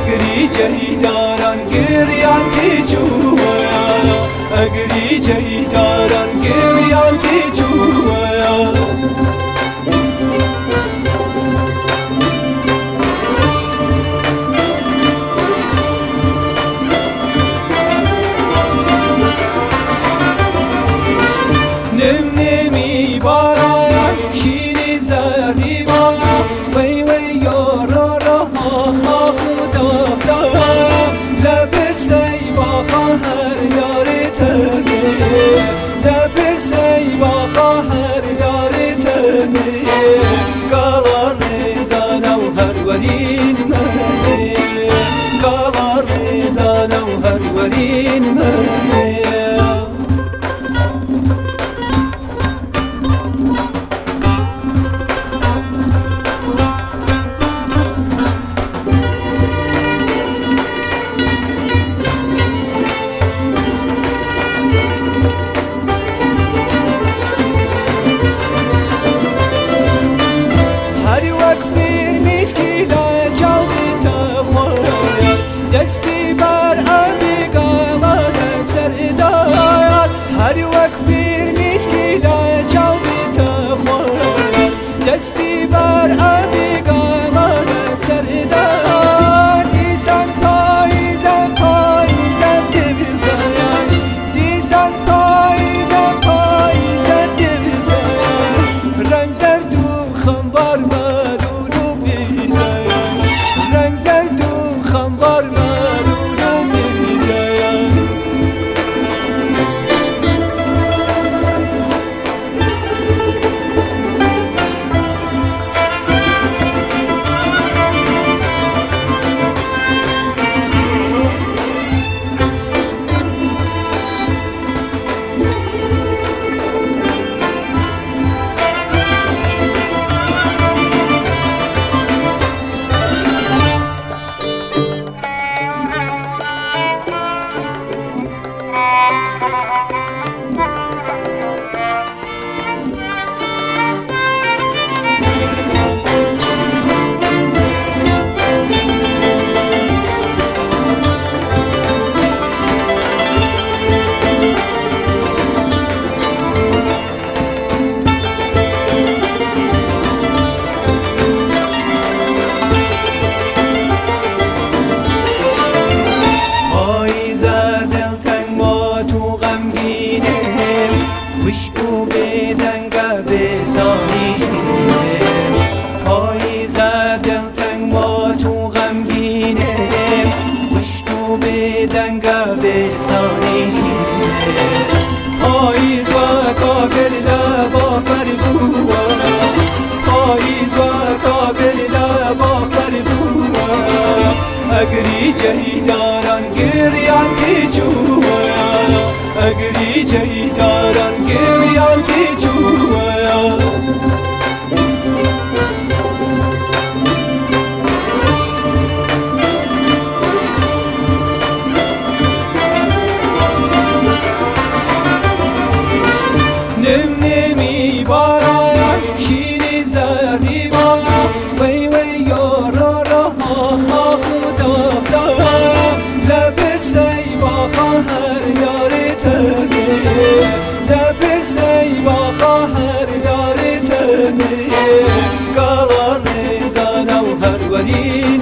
ئەگری جەهیدا وش او بێدەنگە بێزانی پاییزە دڵتەنگ مات و غەمگینێ وش و بێدەنگە بێزانی پاییزوە کاگر لە باخەر بووە پاییزوە کاگر لە باخەر بووە ئەگری جەیدان بەنی